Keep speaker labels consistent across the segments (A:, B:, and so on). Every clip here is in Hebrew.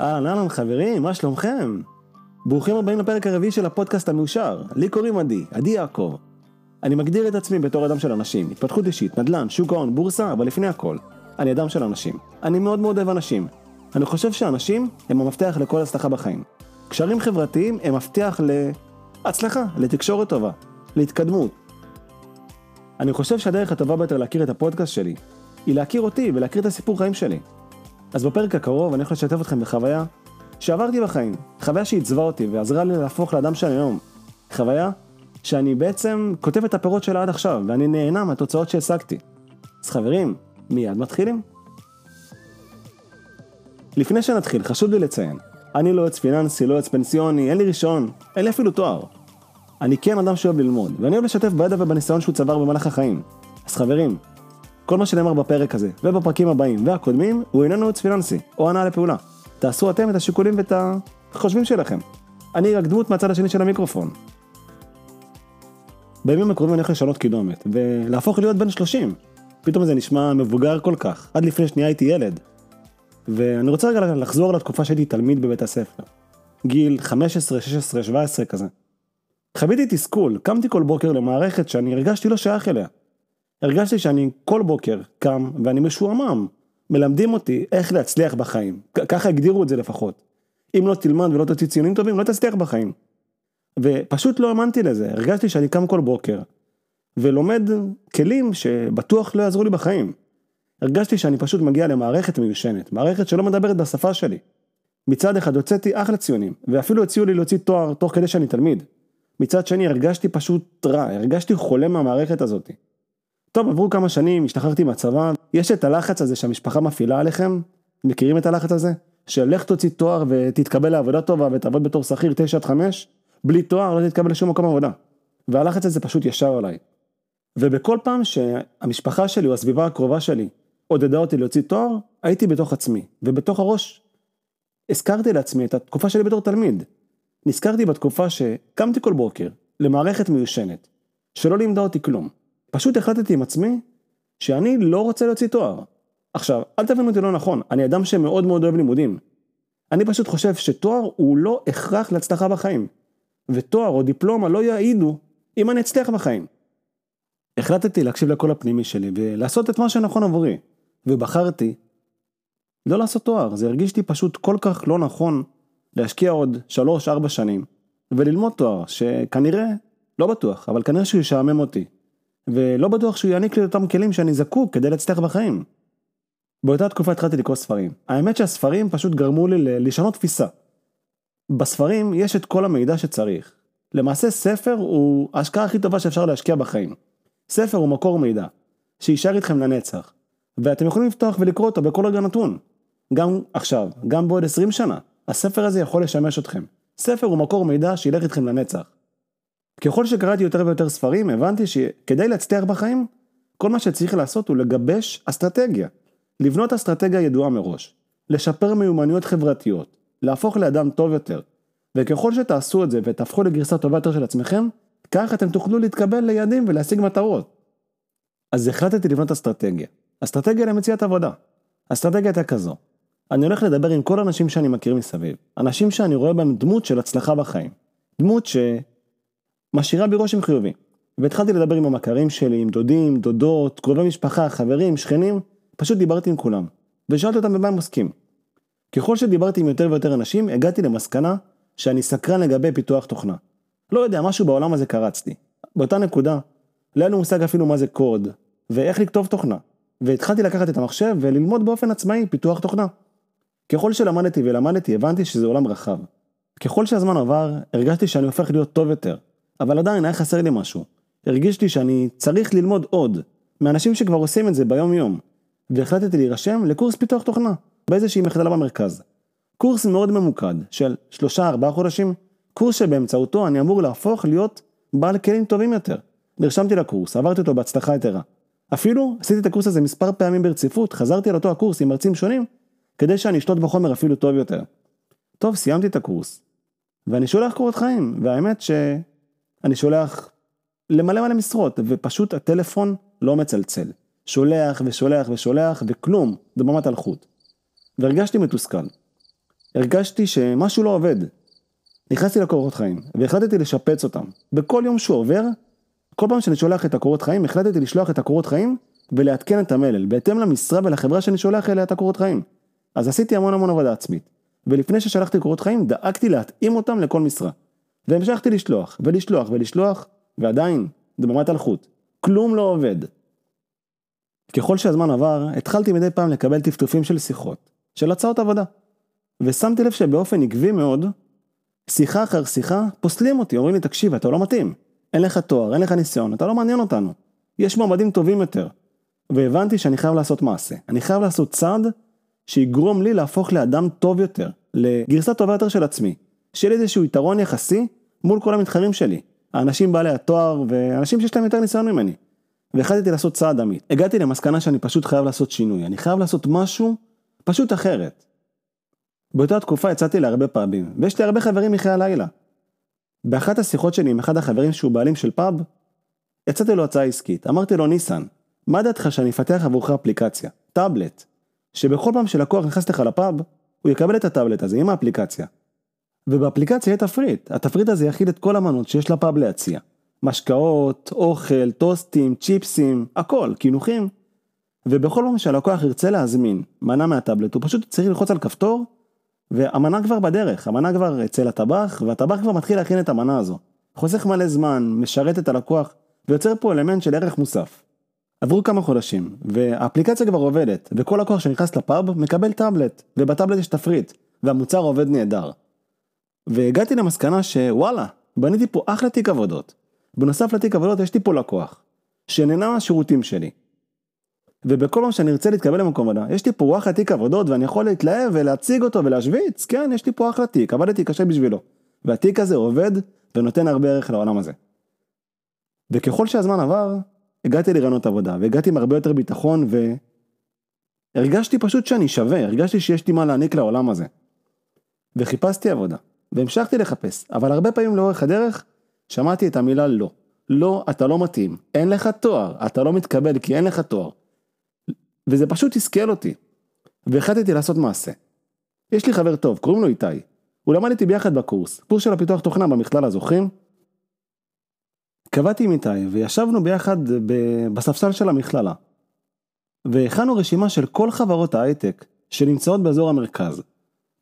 A: אהלן אהלן חברים, מה שלומכם? ברוכים הבאים לפרק הרביעי של הפודקאסט המאושר. לי קוראים עדי, עדי יעקב. אני מגדיר את עצמי בתור אדם של אנשים, התפתחות אישית, נדל"ן, שוק ההון, בורסה, אבל לפני הכל, אני אדם של אנשים. אני מאוד מאוד אוהב אנשים. אני חושב שאנשים הם המפתח לכל הצלחה בחיים. קשרים חברתיים הם מפתח להצלחה, לתקשורת טובה, להתקדמות. אני חושב שהדרך הטובה ביותר להכיר את הפודקאסט שלי, היא להכיר אותי ולהכיר את הסיפור חיים שלי. אז בפרק הקרוב אני הולך לשתף אתכם בחוויה שעברתי בחיים, חוויה שעיצבה אותי ועזרה לי להפוך לאדם שאני היום. חוויה שאני בעצם כותב את הפירות שלה עד עכשיו, ואני נהנה מהתוצאות שהשגתי. אז חברים, מיד מתחילים. לפני שנתחיל, חשוב לי לציין, אני לא יועץ פיננסי, לא יועץ פנסיוני, אין לי רישיון, אין לי אפילו תואר. אני כן אדם שאוהב ללמוד, ואני אוהב לשתף בידע ובניסיון שהוא צבר במהלך החיים. אז חברים, כל מה שנאמר בפרק הזה, ובפרקים הבאים והקודמים, הוא איננו ייעוץ פיננסי, או הנעה לפעולה. תעשו אתם את השיקולים ואת החושבים שלכם. אני רק דמות מהצד השני של המיקרופון. בימים הקרובים אני הולך לשנות קידומת, ולהפוך להיות בן 30. פתאום זה נשמע מבוגר כל כך, עד לפני שנייה הייתי ילד. ואני רוצה רגע לחזור לתקופה שהייתי תלמיד בבית הספר. גיל 15, 16, 17 כזה. חוויתי תסכול, קמתי כל בוקר למערכת שאני הרגשתי לא שייך אליה. הרגשתי שאני כל בוקר קם ואני משועמם. מלמדים אותי איך להצליח בחיים. ככה הגדירו את זה לפחות. אם לא תלמד ולא תוציא ציונים טובים, לא תצליח בחיים. ופשוט לא האמנתי לזה, הרגשתי שאני קם כל בוקר ולומד כלים שבטוח לא יעזרו לי בחיים. הרגשתי שאני פשוט מגיע למערכת מיושנת, מערכת שלא מדברת בשפה שלי. מצד אחד הוצאתי אחלה ציונים, ואפילו הציעו לי להוציא תואר תוך כדי שאני תלמיד. מצד שני הרגשתי פשוט רע, הרגשתי חולה מהמערכת הזאת. טוב, עברו כמה שנים, השתחררתי מהצבא, יש את הלחץ הזה שהמשפחה מפעילה עליכם, מכירים את הלחץ הזה? של לך תוציא תואר ותתקבל לעבודה טובה ותעבוד בתור שכיר 9 עד 5, בלי תואר לא תתקבל לשום מקום עבודה. והלחץ הזה פשוט ישר עליי. ובכל פעם שהמשפחה שלי או הסביבה הקרובה שלי עודדה אותי להוציא תואר, הייתי בתוך עצמי, ובתוך הראש הזכרתי לעצמי את התקופה שלי בתור תלמיד. נזכרתי בתקופה שקמתי כל בוקר למערכת מיושנת, שלא לימדה אותי כלום. פשוט החלטתי עם עצמי שאני לא רוצה להוציא תואר. עכשיו, אל תבינו אותי לא נכון, אני אדם שמאוד מאוד אוהב לימודים. אני פשוט חושב שתואר הוא לא הכרח להצלחה בחיים. ותואר או דיפלומה לא יעידו אם אני אצליח בחיים. החלטתי להקשיב לקול הפנימי שלי ולעשות את מה שנכון עבורי. ובחרתי לא לעשות תואר, זה הרגיש לי פשוט כל כך לא נכון להשקיע עוד 3-4 שנים וללמוד תואר שכנראה, לא בטוח, אבל כנראה שהוא ישעמם אותי. ולא בטוח שהוא יעניק לי את אותם כלים שאני זקוק כדי להצליח בחיים. באותה תקופה התחלתי לקרוא ספרים. האמת שהספרים פשוט גרמו לי לשנות תפיסה. בספרים יש את כל המידע שצריך. למעשה ספר הוא ההשקעה הכי טובה שאפשר להשקיע בחיים. ספר הוא מקור מידע, שישאר איתכם לנצח, ואתם יכולים לפתוח ולקרוא אותו בכל רגע נתון. גם עכשיו, גם בעוד 20 שנה, הספר הזה יכול לשמש אתכם. ספר הוא מקור מידע שילך איתכם לנצח. ככל שקראתי יותר ויותר ספרים, הבנתי שכדי להצליח בחיים, כל מה שצריך לעשות הוא לגבש אסטרטגיה. לבנות אסטרטגיה ידועה מראש. לשפר מיומנויות חברתיות. להפוך לאדם טוב יותר. וככל שתעשו את זה ותהפכו לגרסה טובה יותר של עצמכם, כך אתם תוכלו להתקבל ליעדים ולהשיג מטרות. אז החלטתי לבנות אסטרטגיה. אסטרטגיה למציאת עבודה. אסטרטגיה הייתה כזו. אני הולך לדבר עם כל האנשים שאני מכיר מסביב. אנשים שאני רואה בהם דמות של הצלחה בחיים. דמות ש... משאירה בי רושם חיובי. והתחלתי לדבר עם המכרים שלי, עם דודים, דודות, קרובי משפחה, חברים, שכנים, פשוט דיברתי עם כולם. ושאלתי אותם במה הם עוסקים. ככל שדיברתי עם יותר ויותר אנשים, הגעתי למסקנה שאני סקרן לגבי פיתוח תוכנה. לא יודע, משהו בעולם הזה קרצתי. באותה נקודה, לא היה לי מושג אפילו מה זה קוד, ואיך לכתוב תוכנה. והתחלתי לקחת את המחשב וללמוד באופן עצמאי פיתוח תוכנה. ככל שלמדתי ולמדתי, הבנתי שזה עולם רחב. ככל שהזמן עבר, הרגשתי שאני הופך להיות טוב יותר, אבל עדיין היה חסר לי משהו. הרגיש לי שאני צריך ללמוד עוד, מאנשים שכבר עושים את זה ביום יום, והחלטתי להירשם לקורס פיתוח תוכנה, באיזושהי מכללה במרכז. קורס מאוד ממוקד, של שלושה ארבעה חודשים, קורס שבאמצעותו אני אמור להפוך להיות בעל כלים טובים יותר. נרשמתי לקורס, עברתי אותו בהצלחה יתרה. אפילו עשיתי את הקורס הזה מספר פעמים ברציפות, חזרתי על אותו הקורס עם מרצים שונים, כדי שאני אשתות בחומר אפילו טוב יותר. טוב, סיימתי את הקורס, ואני שולח קורות חיים, והאמת ש... אני שולח למלא מלא משרות, ופשוט הטלפון לא מצלצל. שולח ושולח ושולח, וכלום, דממת אלחוט. והרגשתי מתוסכל. הרגשתי שמשהו לא עובד. נכנסתי לקורות חיים, והחלטתי לשפץ אותם. בכל יום שהוא עובר, כל פעם שאני שולח את הקורות חיים, החלטתי לשלוח את הקורות חיים ולעדכן את המלל, בהתאם למשרה ולחברה שאני שולח אליה את הקורות חיים. אז עשיתי המון המון עבודה עצמית. ולפני ששלחתי קורות חיים, דאגתי להתאים אותם לכל משרה. והמשכתי לשלוח, ולשלוח, ולשלוח, ועדיין, דממת אלחוט. כלום לא עובד. ככל שהזמן עבר, התחלתי מדי פעם לקבל טפטופים של שיחות, של הצעות עבודה. ושמתי לב שבאופן עקבי מאוד, שיחה אחר שיחה, פוסלים אותי, אומרים לי, תקשיב, אתה לא מתאים. אין לך תואר, אין לך ניסיון, אתה לא מעניין אותנו. יש מועמדים טובים יותר. והבנתי שאני חייב לעשות מעשה. אני חייב לעשות צעד שיגרום לי להפוך לאדם טוב יותר, לגרסה טובה יותר של עצמי. שיהיה לי איזשהו יתרון יחסי מול כל המתחרים שלי. האנשים בעלי התואר ואנשים שיש להם יותר ניסיון ממני. והחלטתי לעשות צעד אמיץ. הגעתי למסקנה שאני פשוט חייב לעשות שינוי. אני חייב לעשות משהו פשוט אחרת. באותה תקופה יצאתי להרבה פאבים, ויש לי הרבה חברים מחיי הלילה. באחת השיחות שלי עם אחד החברים שהוא בעלים של פאב, יצאתי לו הצעה עסקית. אמרתי לו, ניסן, מה דעתך שאני אפתח עבורך אפליקציה, טאבלט, שבכל פעם שלקוח נכנס לך לפאב, הוא יקבל את הטאבלט הזה עם האפליקציה. ובאפליקציה יהיה תפריט, התפריט הזה יכיל את כל המנות שיש לפאב להציע. משקאות, אוכל, טוסטים, צ'יפסים, הכל, קינוחים. ובכל פעם שהלקוח ירצה להזמין מנה מהטאבלט, הוא פשוט צריך ללחוץ על כפתור, והמנה כבר בדרך, המנה כבר אצל הטבח, והטבח כבר מתחיל להכין את המנה הזו. חוסך מלא זמן, משרת את הלקוח, ויוצר פה אלמנט של ערך מוסף. עברו כמה חודשים, והאפליקציה כבר עובדת, וכל לקוח שנכנס לפאב מקבל טאבלט, ובטאבלט יש תפריט, והמוצר עובד נהדר. והגעתי למסקנה שוואלה, בניתי פה אחלה תיק עבודות. בנוסף לתיק עבודות יש לי פה לקוח, שנהנה מהשירותים שלי. ובכל פעם שאני ארצה להתקבל למקום עבודה, יש לי פה אחלה תיק עבודות ואני יכול להתלהב ולהציג אותו ולהשוויץ, כן, יש לי פה אחלה תיק, עבדתי קשה בשבילו. והתיק הזה עובד ונותן הרבה ערך לעולם הזה. וככל שהזמן עבר, הגעתי לרעיונות עבודה, והגעתי עם הרבה יותר ביטחון, והרגשתי פשוט שאני שווה, הרגשתי שיש לי מה להעניק לעולם הזה. וחיפשתי עבודה, והמשכתי לחפש, אבל הרבה פעמים לאורך הדרך, שמעתי את המילה לא. לא, אתה לא מתאים, אין לך תואר, אתה לא מתקבל כי אין לך תואר. וזה פשוט תסכל אותי. והחלטתי לעשות מעשה. יש לי חבר טוב, קוראים לו איתי. הוא למד איתי ביחד בקורס, קורס של הפיתוח תוכנה במכלל הזוכים, קבעתי עם איתי וישבנו ביחד בספסל של המכללה. והכנו רשימה של כל חברות ההייטק שנמצאות באזור המרכז.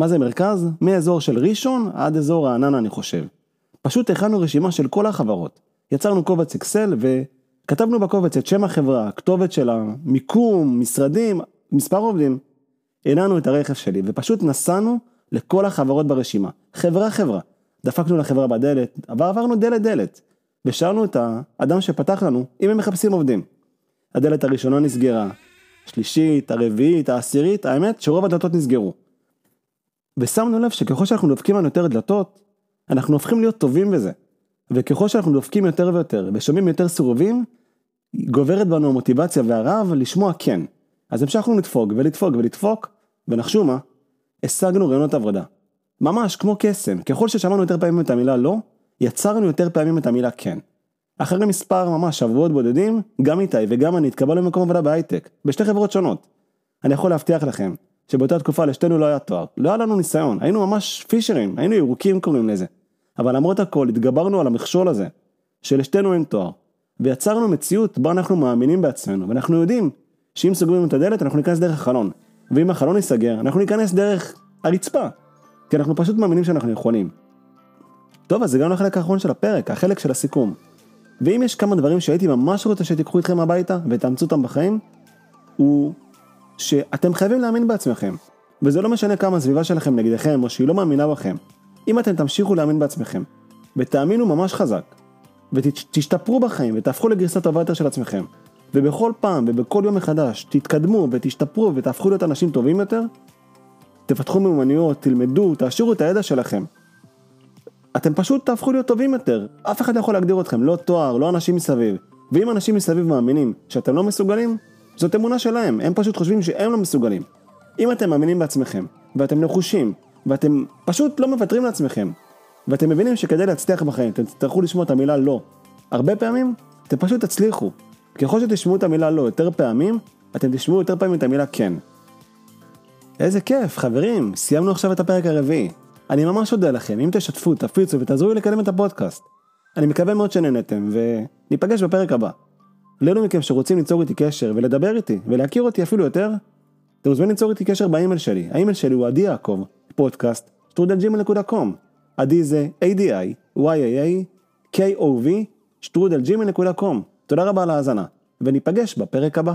A: מה זה מרכז? מאזור של ראשון עד אזור רעננה אני חושב. פשוט הכנו רשימה של כל החברות. יצרנו קובץ אקסל וכתבנו בקובץ את שם החברה, כתובת שלה, מיקום, משרדים, מספר עובדים. הנענו את הרכב שלי ופשוט נסענו לכל החברות ברשימה, חברה חברה. דפקנו לחברה בדלת, ועברנו דלת דלת. ושאלנו את האדם שפתח לנו אם הם מחפשים עובדים. הדלת הראשונה נסגרה, השלישית, הרביעית, העשירית, האמת שרוב הדלתות נסגרו. ושמנו לב שככל שאנחנו דופקים לנו יותר דלתות, אנחנו הופכים להיות טובים בזה. וככל שאנחנו דופקים יותר ויותר ושומעים יותר סירובים, גוברת בנו המוטיבציה והרעב לשמוע כן. אז המשכנו לדפוק ולדפוק ולדפוק, ונחשו מה? השגנו רעיונות עבודה. ממש כמו קסם, ככל ששמענו יותר פעמים את המילה לא, יצרנו יותר פעמים את המילה כן. אחרי מספר ממש שבועות בודדים, גם איתי וגם אני התקבלנו למקום עבודה בהייטק, בשתי חברות שונות. אני יכול להבטיח לכם, שבאותה תקופה לשתינו לא היה תואר, לא היה לנו ניסיון, היינו ממש פישרים, היינו ירוקים קוראים לזה. אבל למרות הכל התגברנו על המכשול הזה, שלשתינו אין תואר, ויצרנו מציאות בה אנחנו מאמינים בעצמנו, ואנחנו יודעים שאם סוגרים את הדלת אנחנו ניכנס דרך החלון, ואם החלון ייסגר אנחנו ניכנס דרך הרצפה, כי אנחנו פשוט מאמינים שאנחנו יכולים. טוב, אז הגענו לחלק האחרון של הפרק, החלק של הסיכום. ואם יש כמה דברים שהייתי ממש רוצה שתיקחו איתכם הביתה ותאמצו אותם בחיים, הוא שאתם חייבים להאמין בעצמכם. וזה לא משנה כמה הסביבה שלכם נגדכם או שהיא לא מאמינה בכם. אם אתם תמשיכו להאמין בעצמכם, ותאמינו ממש חזק, ותשתפרו בחיים ותהפכו לגרסה טובה יותר של עצמכם, ובכל פעם ובכל יום מחדש תתקדמו ותשתפרו ותהפכו להיות אנשים טובים יותר, תפתחו מיומנויות, תלמדו, תעשירו את הידע שלכם, אתם פשוט תהפכו להיות טובים יותר. אף אחד לא יכול להגדיר אתכם, לא תואר, לא אנשים מסביב. ואם אנשים מסביב מאמינים שאתם לא מסוגלים, זאת אמונה שלהם, הם פשוט חושבים שהם לא מסוגלים. אם אתם מאמינים בעצמכם, ואתם נחושים, ואתם פשוט לא מוותרים לעצמכם, ואתם מבינים שכדי להצליח בחיים אתם תצטרכו לשמוע את המילה לא, הרבה פעמים, אתם פשוט תצליחו. ככל שתשמעו את המילה לא יותר פעמים, אתם תשמעו יותר פעמים את המילה כן. איזה כיף, חברים, סיימנו עכשיו את הפרק הרביעי. אני ממש אודה לכם, אם תשתפו, תפיצו ותעזרו לי לקדם את הפודקאסט. אני מקווה מאוד שנהנתם, וניפגש בפרק הבא. לאלו מכם שרוצים ליצור איתי קשר ולדבר איתי ולהכיר אותי אפילו יותר, אתם מוזמנים ליצור איתי קשר באימייל שלי. האימייל שלי הוא עדי יעקב, פודקאסט, שטרודל gmail.com. עדי זה A-D-I-Y-A-A, K-O-V, שטרודל gmail.com. תודה רבה על ההאזנה, וניפגש בפרק הבא.